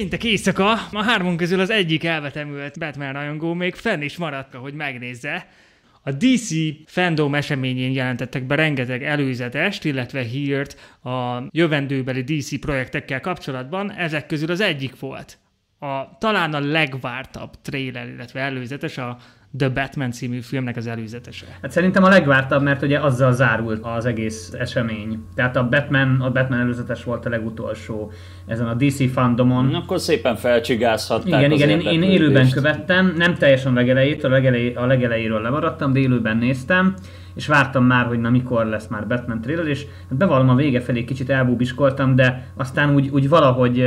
Péntek éjszaka a hármon közül az egyik elvetemült Batman rajongó még fenn is maradt, hogy megnézze. A DC fandom eseményén jelentettek be rengeteg előzetest, illetve hírt a jövendőbeli DC projektekkel kapcsolatban, ezek közül az egyik volt. A, talán a legvártabb trailer, illetve előzetes a The Batman című filmnek az előzetese. Hát szerintem a legvártabb, mert ugye azzal zárult az egész esemény. Tehát a Batman, a Batman előzetes volt a legutolsó ezen a DC fandomon. Akkor szépen felcsigázhatták Igen, igen, én, én élőben követtem, nem teljesen a legelejétől, a, legelej, a legelejéről lemaradtam, de élőben néztem, és vártam már, hogy na mikor lesz már Batman trailer, és hát bevallom a vége felé kicsit elbúbiskoltam, de aztán úgy, úgy valahogy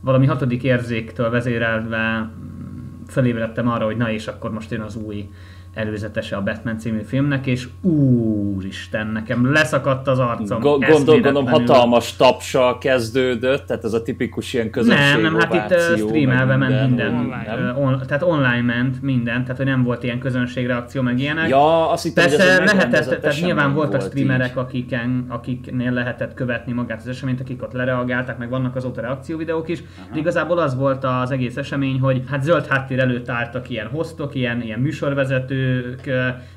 valami hatodik érzéktől vezérelve felébredtem arra, hogy na és akkor most jön az új előzetese a Batman című filmnek, és úristen, nekem leszakadt az arcom. Go- gondol, gondolom hatalmas tapsal kezdődött, tehát ez a tipikus ilyen közönség Nem, nem, hát itt streamelve ment minden. Online. On, tehát online ment minden, tehát hogy nem volt ilyen közönségreakció, meg ilyenek. Ja, azt hittem, Persze hogy lehetett, tehát nyilván voltak volt streamerek, akiken, akiknél lehetett követni magát az eseményt, akik ott lereagáltak, meg vannak azóta reakcióvideók is. De igazából az volt az egész esemény, hogy hát zöld háttér előtt álltak ilyen hostok, ilyen, ilyen műsorvezető, ők,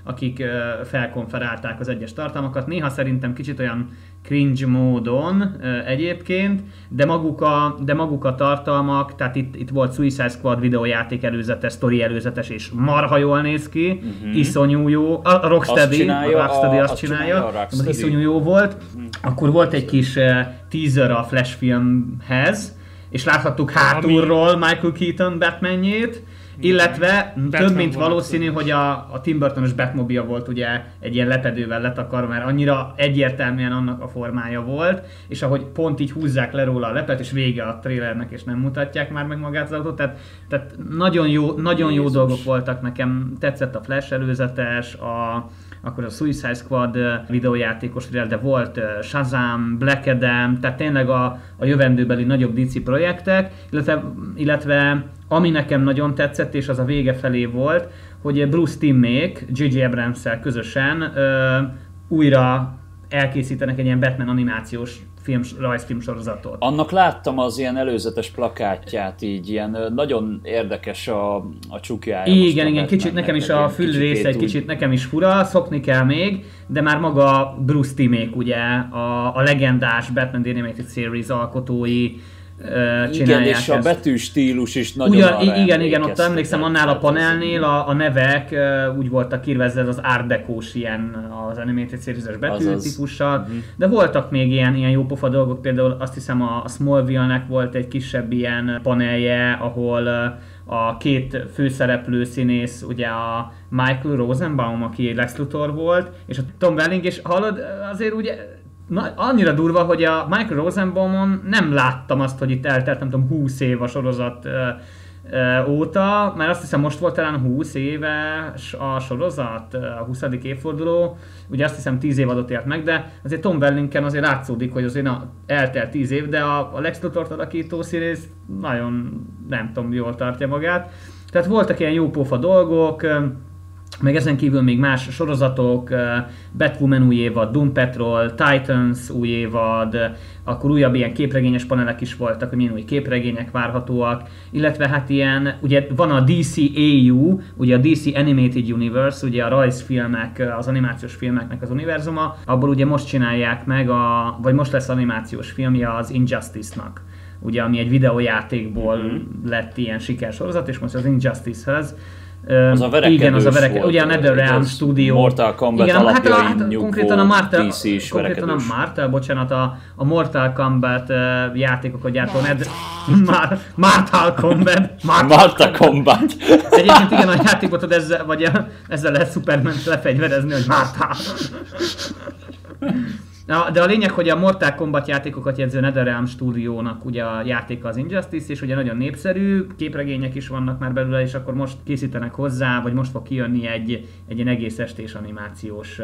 akik felkonferálták az egyes tartalmakat. Néha szerintem kicsit olyan cringe módon egyébként, de maguk a, de maguk a tartalmak, tehát itt, itt volt Suicide Squad videójáték előzetes, story előzetes, és marha jól néz ki, uh-huh. iszonyú jó, a Rocksteady, csinálja, a Rocksteady azt, azt csinálja, csinálja a az iszonyú jó volt. Uh-huh. Akkor volt egy kis teaser a Flash filmhez, és láthattuk hátulról Michael Keaton Batmanjét, illetve Batman több mint valószínű, hogy a, a Tim Burtonos Batmobile volt ugye egy ilyen lepedővel letakarva, mert annyira egyértelműen annak a formája volt, és ahogy pont így húzzák le róla a lepet, és vége a trailernek, és nem mutatják már meg magát az autót, tehát, tehát nagyon jó, nagyon jó dolgok voltak nekem, tetszett a Flash előzetes, a, akkor a Suicide Squad videójátékos de volt Shazam, Black Adam, tehát tényleg a, a jövendőbeli nagyobb DC projektek, illetve, illetve ami nekem nagyon tetszett, és az a vége felé volt, hogy Bruce Timmék J.J. abrams közösen ö, újra elkészítenek egy ilyen Batman animációs film, rajzfilm sorozatot. Annak láttam az ilyen előzetes plakátját, így ilyen nagyon érdekes a, a csukjája. Igen, igen, kicsit nekem is a fül része egy kicsit nekem is fura, szokni kell még, de már maga Bruce Timmék ugye, a, a legendás Batman The Animated Series alkotói, csinálják Igen, és ezt. a betű stílus is nagyon Ugyan, arra Igen, igen, ott emlékszem annál a panelnél a, a nevek úgy voltak írva, ez az Art Deco-s ilyen az Animated Series-es betű típussal, uh-huh. de voltak még ilyen, ilyen jópofa dolgok, például azt hiszem a Smallville-nek volt egy kisebb ilyen panelje, ahol a két főszereplő színész, ugye a Michael Rosenbaum, aki Lex Luthor volt, és a Tom Welling, és hallod, azért ugye na, annyira durva, hogy a Michael Rosenbaumon nem láttam azt, hogy itt eltelt, nem tudom, 20 év a sorozat ö, ö, óta, mert azt hiszem most volt talán 20 éves a sorozat, a 20. évforduló, ugye azt hiszem 10 év adott élt meg, de azért Tom Wellington azért látszódik, hogy azért na, eltelt 10 év, de a, a Lex Luthor alakító színész nagyon, nem tudom, jól tartja magát. Tehát voltak ilyen jópofa dolgok, meg ezen kívül még más sorozatok, Batwoman új évad, Doom Patrol, Titans új évad, akkor újabb ilyen képregényes panelek is voltak, hogy milyen új képregények várhatóak, illetve hát ilyen, ugye van a DCAU, ugye a DC Animated Universe, ugye a rajzfilmek, az animációs filmeknek az univerzuma, abból ugye most csinálják meg, a, vagy most lesz animációs filmje az Injustice-nak ugye ami egy videójátékból mm-hmm. lett ilyen sikersorozat, és most az Injustice-hez az a verekedős Igen, az a verekedős. Ugye a NetherRealm Studio. Mortal Kombat igen, hát, a, hát konkrétan a Martel, konkrétan a Martel, bocsánat, a, a Mortal Kombat uh, játékokat gyártó Nether... Mar, Mortal Kombat. Mortal Kombat. Egyébként igen, a játékot ezzel, vagy a, ezzel lehet Superman lefegyverezni, hogy Mortal. Na, de a lényeg, hogy a Mortal Kombat játékokat jegyző NetherRealm stúdiónak ugye a játéka az Injustice, és ugye nagyon népszerű, képregények is vannak már belőle, és akkor most készítenek hozzá, vagy most fog kijönni egy, egy ilyen egész estés animációs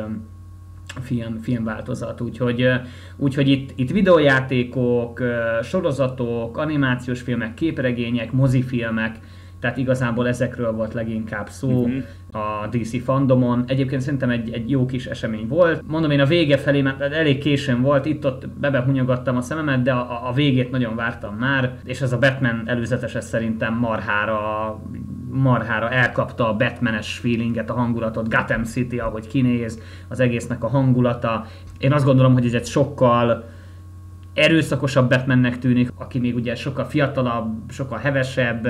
film, filmváltozat, úgyhogy, úgyhogy itt, itt videójátékok, sorozatok, animációs filmek, képregények, mozifilmek, tehát igazából ezekről volt leginkább szó uh-huh. a DC fandomon. Egyébként szerintem egy, egy jó kis esemény volt. Mondom, én a vége felé, mert elég későn volt, itt-ott bebehunyogattam a szememet, de a, a végét nagyon vártam már, és ez a Batman előzetes ez szerintem marhára marhára elkapta a Batmanes feelinget, a hangulatot, Gotham City, ahogy kinéz, az egésznek a hangulata. Én azt gondolom, hogy ez egy sokkal erőszakosabb Batmannek tűnik, aki még ugye sokkal fiatalabb, sokkal hevesebb,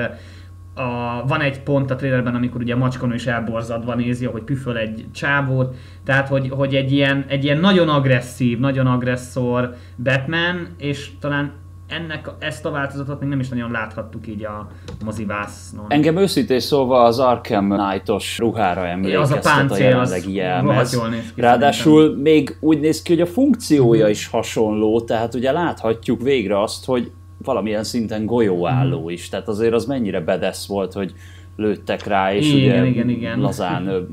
a, van egy pont a trailerben, amikor ugye a macskanő is elborzadva nézi, hogy püföl egy csávót, tehát hogy, hogy egy, ilyen, egy ilyen nagyon agresszív, nagyon agresszor Batman, és talán ennek, ezt a változatot még nem is nagyon láthattuk így a mozivásznon. Engem őszintén szólva az Arkham Knight-os ruhára emlékeztet az a, páncél, a jelenlegi jelmez. Ráadásul szerintem. még úgy néz ki, hogy a funkciója is hasonló, tehát ugye láthatjuk végre azt, hogy valamilyen szinten golyóálló is, tehát azért az mennyire bedesz volt, hogy lőttek rá, és igen, ugye igen, igen. lazán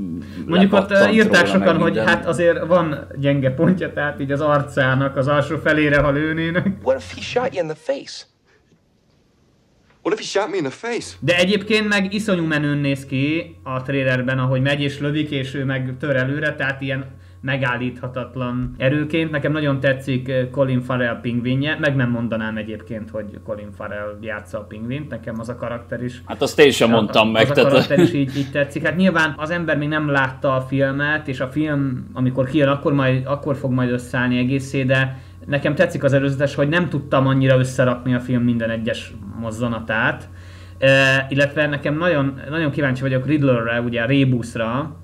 Mondjuk ott írták sokan, hogy hát azért van gyenge pontja, tehát így az arcának az alsó felére, ha lőnének. What if he shot you in the face? What if he shot me in the face? De egyébként meg iszonyú menőn néz ki a trailerben, ahogy megy és lövik, és ő meg tör előre, tehát ilyen megállíthatatlan erőként. Nekem nagyon tetszik eh, Colin Farrell pingvinje, meg nem mondanám egyébként, hogy Colin Farrell játsza a pingvint, nekem az a karakter is. Hát azt én sem mondtam a, meg. Az tehát... a karakter is így, így tetszik. Hát nyilván az ember még nem látta a filmet, és a film, amikor kijön, akkor, majd, akkor fog majd összeállni egészé, de nekem tetszik az előzetes, hogy nem tudtam annyira összerakni a film minden egyes mozzanatát. Uh, illetve nekem nagyon, nagyon kíváncsi vagyok Riddlerre, ugye a Rebusra,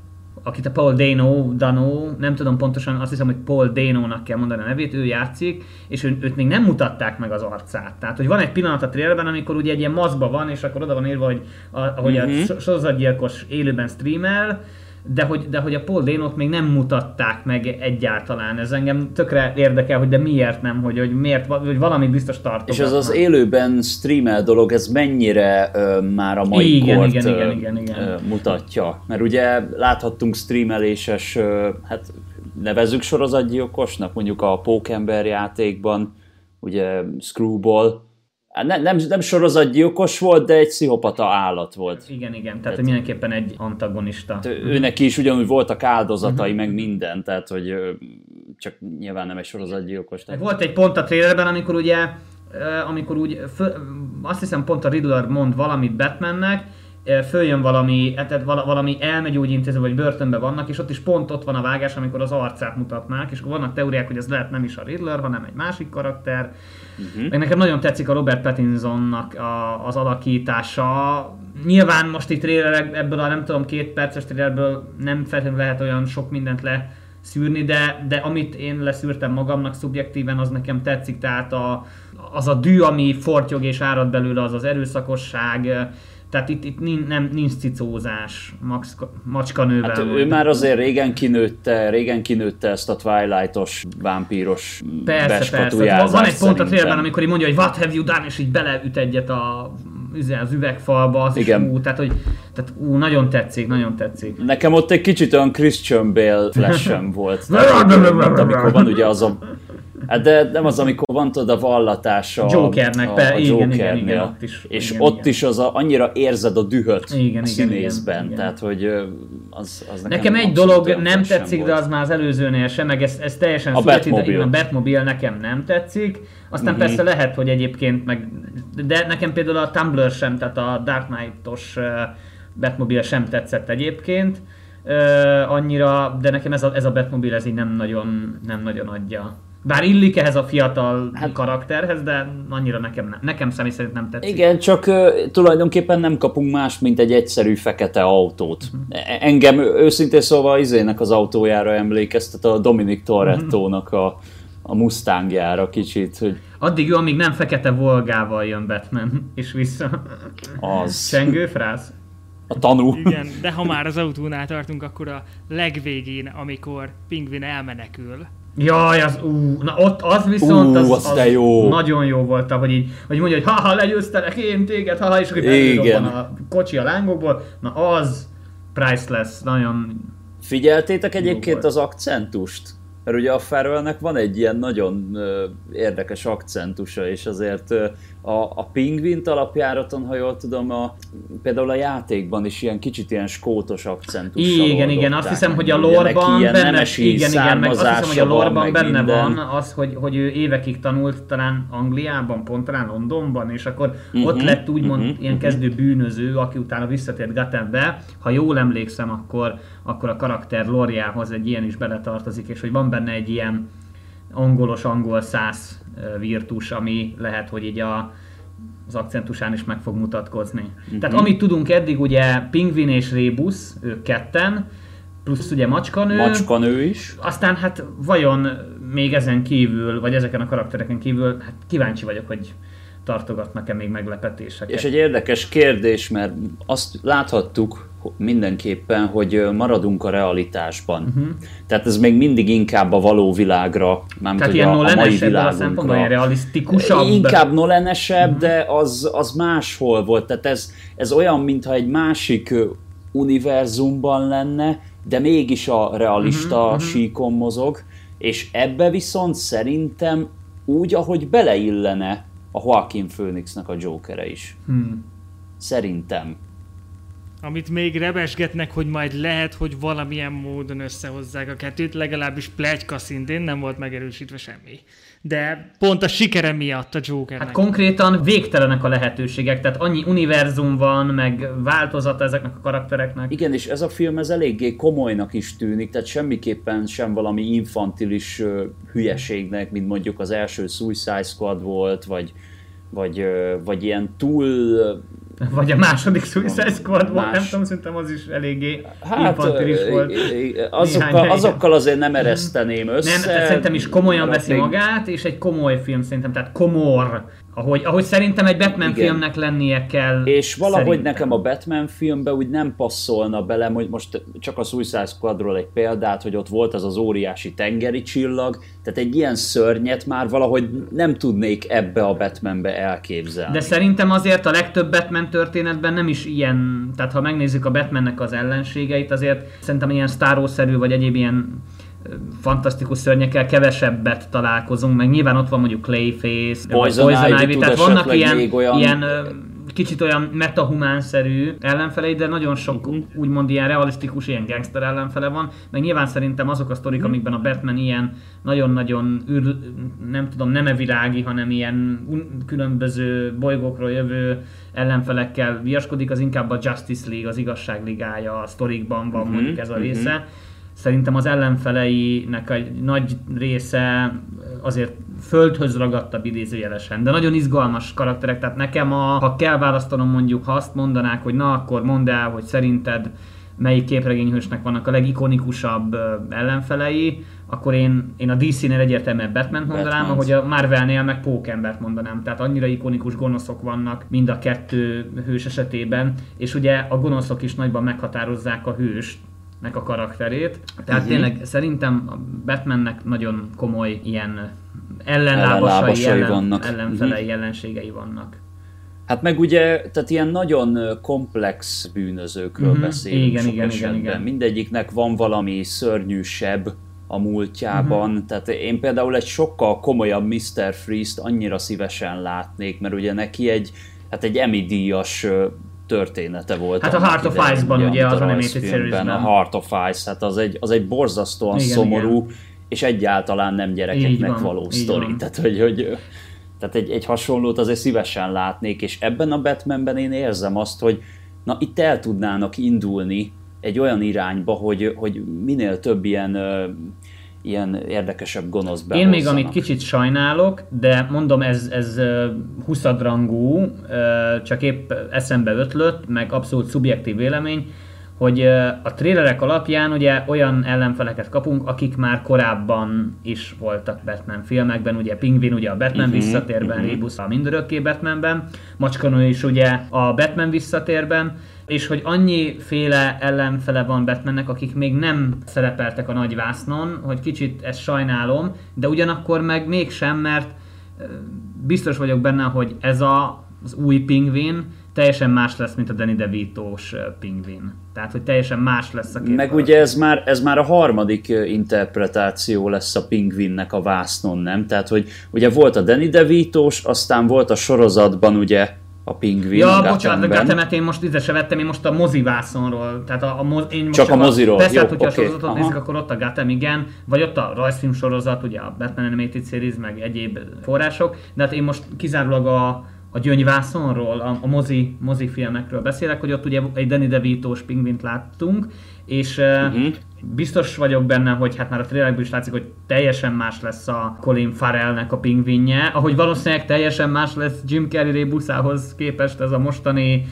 akit a Paul Dano, Dano, nem tudom pontosan, azt hiszem, hogy Paul Dano-nak kell mondani a nevét, ő játszik, és ő, őt még nem mutatták meg az arcát. Tehát, hogy van egy pillanat a trailerben, amikor ugye egy ilyen maszkba van, és akkor oda van írva, hogy a, hogy mm-hmm. a mhm. sorozatgyilkos élőben streamel, de hogy, de hogy a Paul Dénot még nem mutatták meg egyáltalán. Ez engem tökre érdekel, hogy de miért nem, hogy, hogy miért, hogy valami biztos tartott. És az az élőben streamel dolog, ez mennyire ö, már a mai igen, kort igen, igen, igen, igen. Ö, mutatja. Mert ugye láthattunk streameléses, ö, hát nevezzük sorozatgyilkosnak, mondjuk a Pókember játékban, ugye Screwball, Hát ne, nem, nem sorozatgyilkos volt, de egy pszichopata állat volt. Igen, igen, tehát, tehát mindenképpen egy antagonista. Őnek is ugyanúgy voltak áldozatai, uh-huh. meg minden, tehát hogy csak nyilván nem egy sorozatgyilkos. Tehát... Volt egy pont a trailerben, amikor ugye amikor úgy, föl, azt hiszem pont a Riddler mond valamit Batmannek, följön valami, e, tehát valami elmegyógyintéző, vagy börtönbe vannak, és ott is pont ott van a vágás, amikor az arcát mutatnák, és akkor vannak teóriák, hogy ez lehet nem is a Riddler, hanem egy másik karakter. Uh-huh. Meg nekem nagyon tetszik a Robert Pattinsonnak a, az alakítása. Nyilván most itt trailer, ebből a nem tudom, két perces trailerből nem feltétlenül lehet olyan sok mindent le szűrni, de, de amit én leszűrtem magamnak szubjektíven, az nekem tetszik, tehát a, az a dű, ami fortyog és árad belőle, az az erőszakosság, tehát itt, itt nincs, nem, nincs cicózás Max, macskanővel. Hát ő már azért régen kinőtte, régen kinőtte ezt a Twilight-os, vámpíros persze, persze. Van egy pont a trailerben, amikor így mondja, hogy what have you done, és így beleüt egyet a az üvegfalba, az Igen. is ú, tehát, hogy, tehát ú, nagyon tetszik, nagyon tetszik. Nekem ott egy kicsit olyan Christian Bale flash volt. tehát, amikor van ugye az a Hát de nem az, amikor van tudod a vallatás a Jokernek, a, a igen, igen, igen, ott is. És igen, ott igen. is az a, annyira érzed a dühöt igen, a színészben, igen, igen. tehát hogy az, az nekem, nekem egy dolog nem tetszik, volt. de az már az előzőnél sem, meg ez, ez teljesen a Batmobile. a Batmobile nekem nem tetszik, aztán uh-huh. persze lehet, hogy egyébként meg, de nekem például a Tumblr sem, tehát a Dark Knight-os Batmobile sem tetszett egyébként, uh, annyira, de nekem ez a, ez a Batmobile ez így nem nagyon, nem nagyon adja bár illik ehhez a fiatal hát, karakterhez, de annyira nekem, nem, nekem személy szerint nem tetszik. Igen, csak uh, tulajdonképpen nem kapunk más, mint egy egyszerű fekete autót. Uh-huh. Engem őszintén szóval izének az autójára emlékeztet a Dominic Toretto-nak a, a Mustangjára kicsit. Hogy... Addig jó, amíg nem fekete volgával jön Batman, és vissza. Az. Csengő frász. A tanú. Igen, de ha már az autónál tartunk, akkor a legvégén, amikor Pingvin elmenekül, Jaj, az ú, na ott az viszont ú, az, az jó. nagyon jó volt, hogy így, hogy mondja, hogy haha, legyőztelek én téged, haha, és akkor Igen. a kocsi a lángokból, na az priceless, nagyon Figyeltétek egyébként az akcentust? mert ugye a Farrellnek van egy ilyen nagyon ö, érdekes akcentusa, és azért ö, a, a pingvint alapjáraton, ha jól tudom, a, például a játékban is ilyen kicsit ilyen skótos akcentussal Igen, igen, azt hiszem, hogy a lorban benne, igen, igen, meg azt hiszem, hogy a lorban benne minden. van az, hogy, hogy ő évekig tanult talán Angliában, pont talán Londonban, és akkor uh-huh, ott lett úgymond uh-huh, ilyen kezdő bűnöző, aki utána visszatért Gothambe. Ha jól emlékszem, akkor, akkor a karakter lorjához egy ilyen is beletartozik, és hogy van benne egy ilyen angolos angol száz virtus, ami lehet, hogy így a, az akcentusán is meg fog mutatkozni. Uh-huh. Tehát amit tudunk eddig, ugye Pingvin és Rebus, ők ketten, plusz ugye Macskanő. Macskanő is. Aztán hát vajon még ezen kívül, vagy ezeken a karaktereken kívül, hát kíváncsi vagyok, hogy tartogatnak-e még meglepetéseket. És egy érdekes kérdés, mert azt láthattuk mindenképpen, hogy maradunk a realitásban. Uh-huh. Tehát ez még mindig inkább a való világra, nem Tehát ilyen a, a mai világunkra. Ilyen realisztikusabb. Inkább nolenesebb, uh-huh. de az, az máshol volt. Tehát ez, ez olyan, mintha egy másik univerzumban lenne, de mégis a realista uh-huh. síkon mozog, és ebbe viszont szerintem úgy, ahogy beleillene a Joaquin Phoenixnek a Jokere is. Hmm. Szerintem. Amit még rebesgetnek, hogy majd lehet, hogy valamilyen módon összehozzák a kettőt, legalábbis plegyka szintén nem volt megerősítve semmi de pont a sikere miatt a joker Hát konkrétan végtelenek a lehetőségek, tehát annyi univerzum van, meg változata ezeknek a karaktereknek. Igen, és ez a film ez eléggé komolynak is tűnik, tehát semmiképpen sem valami infantilis hülyeségnek, mint mondjuk az első Suicide Squad volt, vagy, vagy, vagy ilyen túl vagy a második Suicide Squad volt, nem tudom, szerintem az is eléggé hát, infantilis volt. Azokkal, azokkal azért nem ereszteném össze. Nem, szerintem is komolyan veszi magát, és egy komoly film szerintem, tehát komor ahogy, ahogy szerintem egy Batman Igen. filmnek lennie kell. És valahogy szerintem. nekem a Batman filmbe úgy nem passzolna bele, hogy most csak a Suicide Squadról egy példát, hogy ott volt az az óriási tengeri csillag, tehát egy ilyen szörnyet már valahogy nem tudnék ebbe a Batmanbe elképzelni. De szerintem azért a legtöbb Batman történetben nem is ilyen, tehát ha megnézzük a Batmannek az ellenségeit, azért szerintem ilyen Star szerű vagy egyéb ilyen fantasztikus szörnyekkel kevesebbet találkozunk, meg nyilván ott van mondjuk Clayface, Poison, Poison Ivy, tehát vannak ilyen, olyan... ilyen kicsit olyan metahumánszerű ellenfelei, de nagyon sok úgymond ilyen realisztikus, ilyen gangster ellenfele van, meg nyilván szerintem azok a sztorik, uh-huh. amikben a Batman ilyen nagyon-nagyon űr, nem tudom, nem evilági, hanem ilyen különböző bolygókról jövő ellenfelekkel viaskodik, az inkább a Justice League, az igazságligája a sztorikban van uh-huh. mondjuk ez a része. Uh-huh Szerintem az ellenfeleinek egy nagy része azért földhöz ragadtabb idézőjelesen, de nagyon izgalmas karakterek, tehát nekem a, ha kell választanom mondjuk, ha azt mondanák, hogy na akkor mondd el, hogy szerinted melyik képregényhősnek vannak a legikonikusabb ellenfelei, akkor én, én a DC-nél egyértelműen Batman mondanám, ahogy a Marvelnél meg Pókembert mondanám. Tehát annyira ikonikus gonoszok vannak mind a kettő hős esetében, és ugye a gonoszok is nagyban meghatározzák a hőst, nek a karakterét. Tehát uh-huh. tényleg szerintem a Batmannek nagyon komoly ilyen ellenlábasai, ellen, vannak. ellenfelei, uh-huh. ellenségei vannak. Hát meg ugye, tehát ilyen nagyon komplex bűnözőkről uh-huh. beszélünk igen, igen, igen, igen. Mindegyiknek van valami szörnyűsebb a múltjában. Uh-huh. Tehát én például egy sokkal komolyabb Mr. Freeze-t annyira szívesen látnék, mert ugye neki egy, hát egy Emmy díjas története volt. Hát a Heart of Ice-ban ugye az animated series A Heart of Ice, hát az egy, az egy borzasztóan igen, szomorú, igen. és egyáltalán nem gyerekeknek van, való sztori. Tehát, hogy, hogy, tehát egy, egy hasonlót azért szívesen látnék, és ebben a Batmanben én érzem azt, hogy na itt el tudnának indulni egy olyan irányba, hogy, hogy minél több ilyen ilyen érdekesebb gonosz behozzanak. Én még amit kicsit sajnálok, de mondom, ez, ez huszadrangú, csak épp eszembe ötlött, meg abszolút szubjektív vélemény, hogy a trélerek alapján ugye olyan ellenfeleket kapunk, akik már korábban is voltak Batman filmekben, ugye Pingvin ugye a Batman uh-huh, visszatérben, uh-huh. Rebus a mindörökké Batmanben, Macskanő is ugye a Batman visszatérben, és hogy annyi féle ellenfele van Batmannek, akik még nem szerepeltek a nagy vásznon, hogy kicsit ezt sajnálom, de ugyanakkor meg mégsem, mert biztos vagyok benne, hogy ez a, az új pingvin teljesen más lesz, mint a Danny DeVito-s pingvin. Tehát, hogy teljesen más lesz a két Meg ugye ez már, ez már a harmadik interpretáció lesz a pingvinnek a vásznon, nem? Tehát, hogy ugye volt a Danny DeVito-s, aztán volt a sorozatban ugye a pingvin. Ja, a bocsánat, a Gatemet én most ide se vettem, én most a mozivászonról. Tehát a, a moz, én most csak, csak a moziról. Persze, Jó, hogyha okay. a sorozatot nézzük, akkor ott a Gatem, igen. Vagy ott a rajzfilm sorozat, ugye a Batman Animated Series, meg egyéb források. De hát én most kizárólag a, a gyöngyvászonról, a, a mozi, mozi filmekről beszélek, hogy ott ugye egy Danny DeVito-s pingvint láttunk, és uh-huh. Biztos vagyok benne, hogy hát már a trailerből is látszik, hogy teljesen más lesz a Colin Farrellnek a pingvinje, ahogy valószínűleg teljesen más lesz Jim Carrey rébuszához képest ez a mostani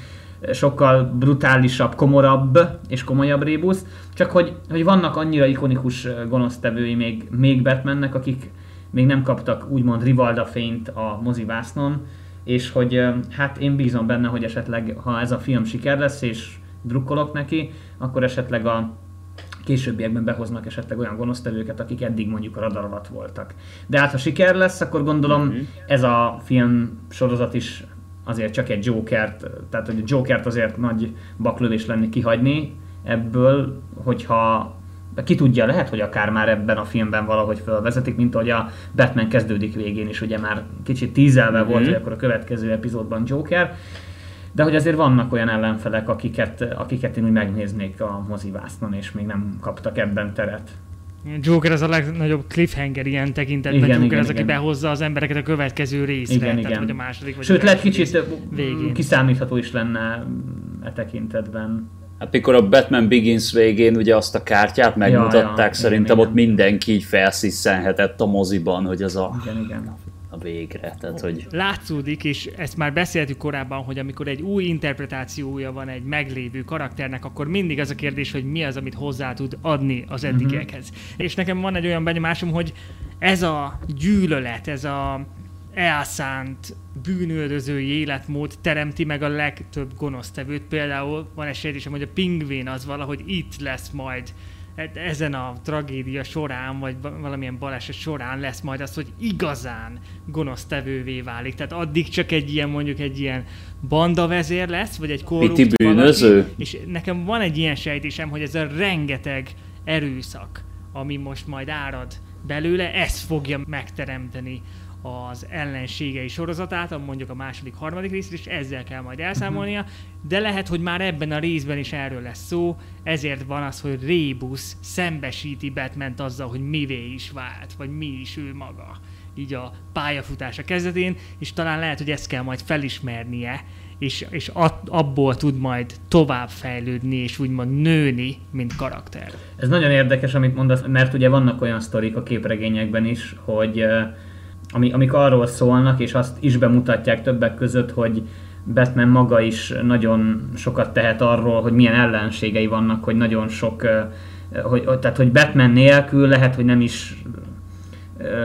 sokkal brutálisabb, komorabb és komolyabb rébusz, csak hogy, hogy vannak annyira ikonikus gonosztevői még, még Batmannek, akik még nem kaptak úgymond Rivalda fényt a mozivásznon, és hogy hát én bízom benne, hogy esetleg ha ez a film siker lesz, és drukkolok neki, akkor esetleg a későbbiekben behoznak esetleg olyan gonosztevőket, akik eddig mondjuk a radar alatt voltak. De hát ha siker lesz, akkor gondolom uh-huh. ez a film sorozat is azért csak egy Jokert, tehát hogy a Jokert azért nagy baklövés lenni kihagyni ebből, hogyha ki tudja, lehet, hogy akár már ebben a filmben valahogy felvezetik, mint ahogy a Batman kezdődik végén is, ugye már kicsit tízelve mm-hmm. volt, hogy akkor a következő epizódban Joker, de hogy azért vannak olyan ellenfelek, akiket, akiket én úgy megnéznék a mozivásznon, és még nem kaptak ebben teret. Joker az a legnagyobb cliffhanger ilyen tekintetben. Igen, Joker igen, az, igen. aki behozza az embereket a következő részre, igen, tehát, igen. vagy a második, vagy Sőt, lehet kicsit végén. kiszámítható is lenne e tekintetben. Hát mikor a Batman Begins végén ugye azt a kártyát megmutatták, ja, ja, szerintem igen, ott igen. mindenki így felsziszenhetett a moziban, hogy az a... Igen, igen a végre. Tehát, hogy... Látszódik, és ezt már beszéltük korábban, hogy amikor egy új interpretációja van egy meglévő karakternek, akkor mindig az a kérdés, hogy mi az, amit hozzá tud adni az eddigiekhez. Uh-huh. És nekem van egy olyan benyomásom, hogy ez a gyűlölet, ez a elszánt bűnöldözői életmód teremti meg a legtöbb gonosztevőt. Például van egy sejtésem, hogy a pingvin az valahogy itt lesz majd ezen a tragédia során, vagy valamilyen baleset során lesz majd az, hogy igazán gonosztevővé válik. Tehát addig csak egy ilyen, mondjuk egy ilyen bandavezér lesz, vagy egy korrupt bűnöző. Valaki, és nekem van egy ilyen sejtésem, hogy ez a rengeteg erőszak, ami most majd árad belőle, ez fogja megteremteni az ellenségei sorozatát, mondjuk a második, harmadik részt, és ezzel kell majd elszámolnia, uh-huh. de lehet, hogy már ebben a részben is erről lesz szó, ezért van az, hogy Rebus szembesíti batman azzal, hogy mivé is vált, vagy mi is ő maga így a pályafutása kezdetén, és talán lehet, hogy ezt kell majd felismernie, és, és abból tud majd tovább fejlődni, és úgymond nőni, mint karakter. Ez nagyon érdekes, amit mondasz, mert ugye vannak olyan sztorik a képregényekben is, hogy ami, amik arról szólnak, és azt is bemutatják többek között, hogy Batman maga is nagyon sokat tehet arról, hogy milyen ellenségei vannak, hogy nagyon sok, hogy, tehát hogy Batman nélkül lehet, hogy nem is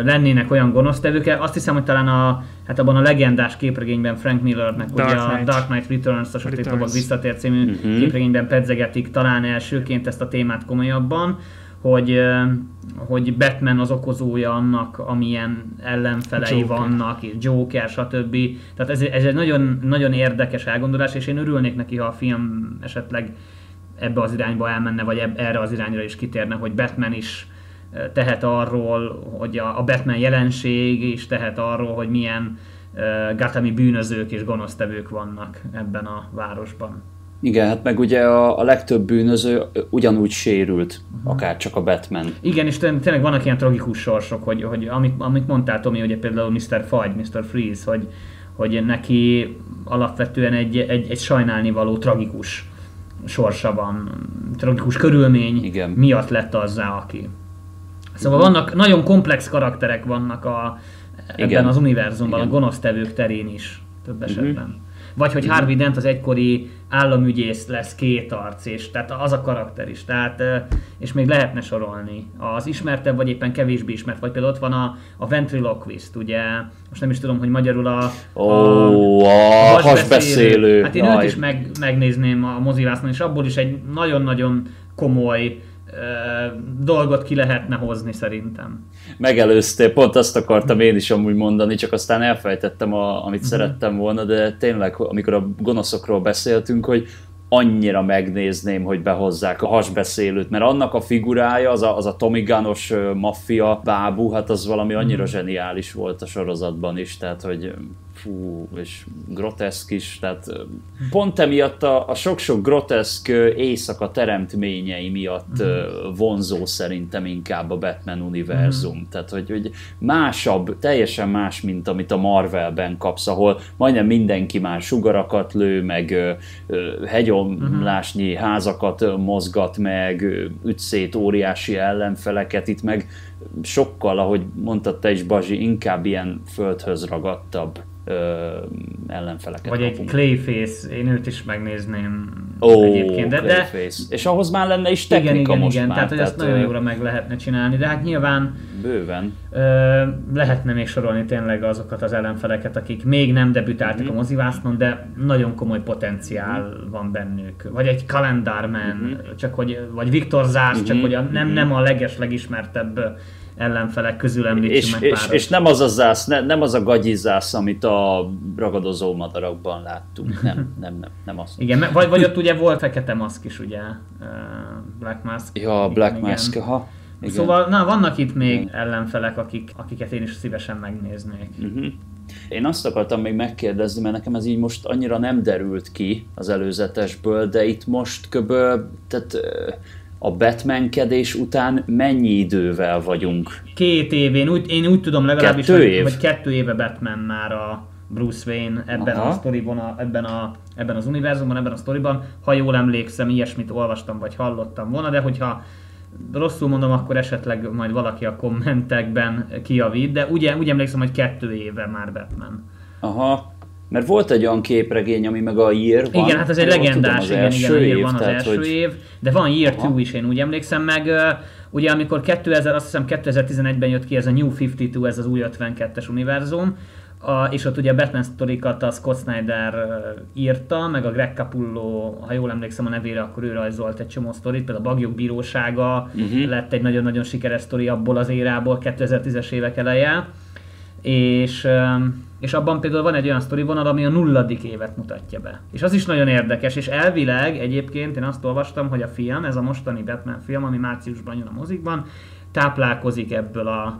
lennének olyan gonosztevők. Azt hiszem, hogy talán a, hát abban a legendás képregényben Frank Millernek Dark ugye Knight. a Dark Knight Returns, a Sötét Lovag visszatér című uh-huh. képregényben pedzegetik talán elsőként ezt a témát komolyabban, hogy, hogy Batman az okozója annak, amilyen ellenfelei Joker. vannak, és Joker, stb. Tehát ez, ez egy nagyon, nagyon érdekes elgondolás, és én örülnék neki, ha a film esetleg ebbe az irányba elmenne, vagy eb, erre az irányra is kitérne, hogy Batman is tehet arról, hogy a, a Batman jelenség is tehet arról, hogy milyen uh, Gathami bűnözők és gonosztevők vannak ebben a városban. Igen, hát meg ugye a, a legtöbb bűnöző ugyanúgy sérült, uh-huh. akár csak a Batman. Igen, és tényleg vannak ilyen tragikus sorsok, hogy, hogy amit, amit mondtál Tomi, hogy például Mr. Fagy, Mr. Freeze, hogy, hogy neki alapvetően egy, egy, egy sajnálni való tragikus sorsa van, tragikus körülmény Igen. miatt lett azzá, aki. Szóval vannak, nagyon komplex karakterek vannak a, ebben Igen. az univerzumban, Igen. a gonosztevők terén is több esetben. Uh-huh. Vagy hogy Harvey Dent az egykori államügyész lesz két arc, és tehát az a karakter is. Tehát, és még lehetne sorolni. Az ismertebb, vagy éppen kevésbé ismert, vagy például ott van a, a ventriloquist, ugye, most nem is tudom, hogy magyarul a, oh, a, a hasbeszélő. Hát én Jaj. őt is meg, megnézném a mozivászon, és abból is egy nagyon-nagyon komoly dolgot ki lehetne hozni szerintem. Megelőztél, pont azt akartam én is amúgy mondani, csak aztán elfejtettem, a, amit uh-huh. szerettem volna, de tényleg, amikor a gonoszokról beszéltünk, hogy annyira megnézném, hogy behozzák a hasbeszélőt, mert annak a figurája, az a, az a Tommy Gunnos maffia bábú, hát az valami annyira mhm. zseniális volt a sorozatban is, tehát hogy fú, és groteszk is, tehát pont emiatt a, a sok-sok groteszk éjszaka teremtményei miatt mm. vonzó szerintem inkább a Batman univerzum. Mm. Tehát, hogy, hogy másabb, teljesen más, mint amit a Marvelben kapsz, ahol majdnem mindenki már sugarakat lő, meg hegyomlásnyi mm. házakat mozgat meg, üt szét óriási ellenfeleket, itt meg sokkal, ahogy mondtad te is, Bazsi, inkább ilyen földhöz ragadtabb ö, ellenfeleket Vagy kapunk. egy Clayface, én őt is megnézném Ó, egyébként. De, de, És ahhoz már lenne is technika igen, igen, most igen, már. Tehát, hogy ezt nagyon jóra meg lehetne csinálni, de hát nyilván Bőven. Ö, lehetne még sorolni tényleg azokat az ellenfeleket, akik még nem debütáltak mm-hmm. a mozivásznon, de nagyon komoly potenciál mm-hmm. van bennük. Vagy egy Kalendarman, mm-hmm. csak hogy, vagy Viktor Zász, mm-hmm. csak hogy a, nem, mm-hmm. nem a leges, legismertebb ellenfelek közül említsük és, meg és, és nem az a zász, ne, nem az a gagyizász, amit a ragadozó madarakban láttunk. Nem, nem, nem, nem az. Igen, vagy, vagy ott ugye volt fekete maszk is, ugye, Black Mask. Ja, Black igen. Mask, ha. Igen. Szóval na, vannak itt még igen. ellenfelek, akik, akiket én is szívesen megnéznék. Uh-huh. Én azt akartam még megkérdezni, mert nekem ez így most annyira nem derült ki az előzetesből, de itt most köbö, tehát a Batmankedés után mennyi idővel vagyunk? Két év, én úgy, én úgy tudom legalábbis, kettő hogy, év? hogy kettő éve Batman már a Bruce Wayne ebben Aha. a sztoriban, a, ebben, a, ebben az univerzumban, ebben a sztoriban. Ha jól emlékszem, ilyesmit olvastam vagy hallottam volna, de hogyha rosszul mondom, akkor esetleg majd valaki a kommentekben kiavít, de ugye, úgy emlékszem, hogy kettő éve már Batman. Aha, mert volt egy olyan képregény, ami meg a Year van. Igen, hát ez egy legendás, tudom, igen, igen, év, van az tehát, első hogy... év, de van Year 2 is, én úgy emlékszem, meg ugye amikor 2000, azt hiszem 2011-ben jött ki ez a New 52, ez az új 52-es univerzum, a, és ott ugye a Batman sztorikat a Scott Snyder írta, meg a Greg Capullo, ha jól emlékszem a nevére, akkor ő rajzolt egy csomó sztorit, például a Bagyok Bírósága uh-huh. lett egy nagyon-nagyon sikeres sztori abból az érából, 2010-es évek eleje, és és abban például van egy olyan sztori vonal, ami a nulladik évet mutatja be. És az is nagyon érdekes, és elvileg egyébként én azt olvastam, hogy a film, ez a mostani Batman film, ami márciusban jön a mozikban, táplálkozik ebből a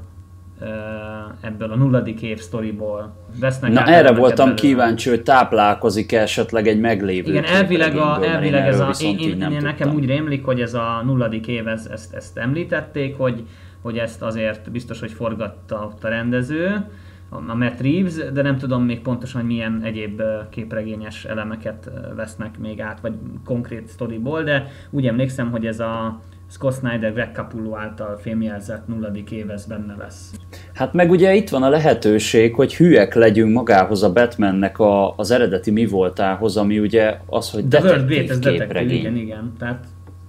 ebből a nulladik év sztoriból. Vesznek Na erre voltam kíváncsi, hogy táplálkozik -e esetleg egy meglévő Igen, elvileg, a, elvileg ez a, én, én, én nekem úgy rémlik, hogy ez a nulladik év, ez, ezt, ezt említették, hogy, hogy ezt azért biztos, hogy forgatta a rendező, a Matt Reeves, de nem tudom még pontosan, hogy milyen egyéb képregényes elemeket vesznek még át, vagy konkrét sztoriból, de úgy emlékszem, hogy ez a Scott Snyder Greg Capullo által filmjelzett nulladik ez benne lesz. Hát meg ugye itt van a lehetőség, hogy hülyek legyünk magához a Batmannek a, az eredeti mi voltához, ami ugye az, hogy The detektív képregény. Igen, igen. Tehát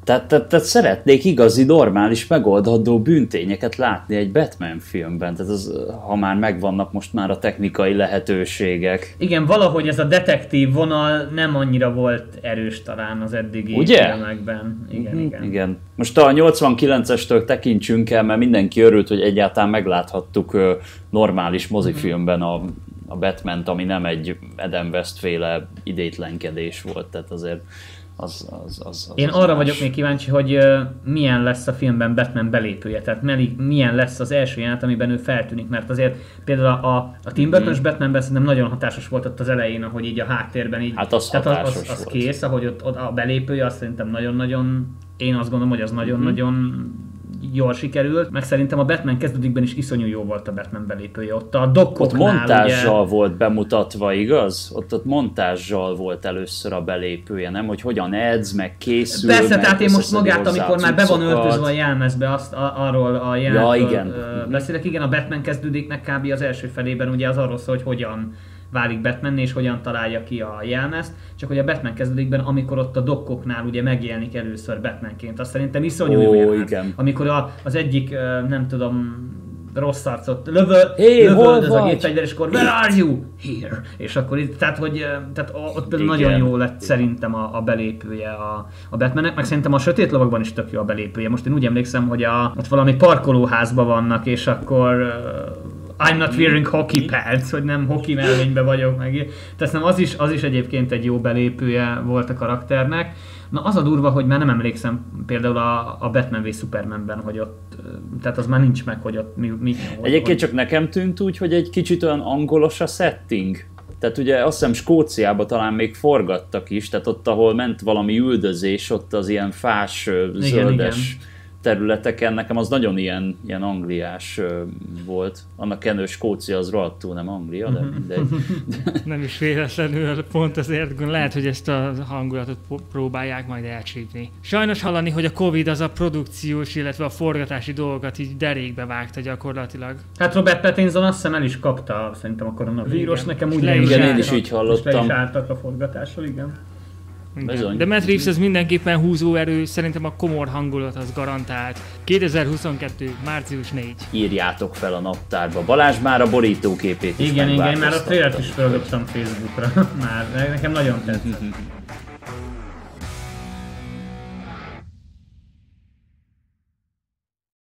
tehát, tehát, tehát szeretnék igazi, normális, megoldható bűntényeket látni egy Batman filmben. Tehát az, ha már megvannak most már a technikai lehetőségek. Igen, valahogy ez a detektív vonal nem annyira volt erős talán az eddigi Ugye? filmekben. Igen, mm-hmm. igen. igen. Most a 89-estől tekintsünk el, mert mindenki örült, hogy egyáltalán megláthattuk normális mozifilmben a a Batman-t, ami nem egy Adam West féle idétlenkedés volt, tehát azért az, az, az, Én az arra más. vagyok még kíváncsi, hogy uh, milyen lesz a filmben Batman belépője, tehát milyen lesz az első jelenet, amiben ő feltűnik, mert azért például a, a Tim burton mm. Batmanben szerintem nagyon hatásos volt ott az elején, ahogy így a háttérben így, hát az tehát az, az, az kész, ahogy ott, ott a belépője, azt szerintem nagyon-nagyon, én azt gondolom, hogy az nagyon-nagyon mm jól sikerült, meg szerintem a Batman kezdődikben is iszonyú jó volt a Batman belépője. Ott a dokkoknál, Ott montázsal ugye... volt bemutatva, igaz? Ott ott montázsal volt először a belépője, nem? Hogy hogyan edz, meg készül. Persze, meg tehát én most magát, amikor már be van öltözve a jelmezbe, azt a, arról a jelmezből ja, igen. beszélek. Igen, a Batman kezdődiknek kb. az első felében ugye az arról szól, hogy hogyan válik Batman és hogyan találja ki a jelmezt, csak hogy a Batman kezdődikben, amikor ott a dokkoknál ugye megjelenik először Batmanként, azt szerintem iszonyú jó igen. Amikor a, az egyik, nem tudom, rossz arcot lövöl, hey, lövöldöz a gépfegyver, és akkor where are you? Here. És akkor itt, tehát, hogy tehát ott Igen. nagyon jó lett szerintem a, a belépője a, a Batmannek, meg szerintem a Sötét Lovakban is tök jó a belépője. Most én úgy emlékszem, hogy a, ott valami parkolóházban vannak, és akkor I'm not wearing hockey pads, hogy nem hockey melvényben vagyok meg. Tehát nem az is, az is egyébként egy jó belépője volt a karakternek. Na az a durva, hogy már nem emlékszem például a, a Batman v Supermanben, hogy ott, tehát az már nincs meg, hogy ott mi, mi Egyébként hogy... csak nekem tűnt úgy, hogy egy kicsit olyan angolos a setting. Tehát ugye azt hiszem Skóciába talán még forgattak is, tehát ott, ahol ment valami üldözés, ott az ilyen fás, igen, zöldes igen területeken nekem az nagyon ilyen, ilyen angliás volt. Annak kenő Skócia az rohadtul nem Anglia, de mindegy. nem is véletlenül, pont azért lehet, hogy ezt a hangulatot próbálják majd elcsípni. Sajnos hallani, hogy a Covid az a produkciós, illetve a forgatási dolgokat így derékbe vágta gyakorlatilag. Hát Robert Pattinson azt hiszem el is kapta szerintem a koronavírus, nekem úgy igen, én is így hallottam. És le is álltak a forgatásról, igen. Bizony. De Matt Reeves az mindenképpen húzóerő, szerintem a komor hangulat az garantált. 2022. március 4. Írjátok fel a naptárba. Balázs már a borítóképét is Igen, igen, már a trailert is feladottam Facebookra. már nekem nagyon tetszik.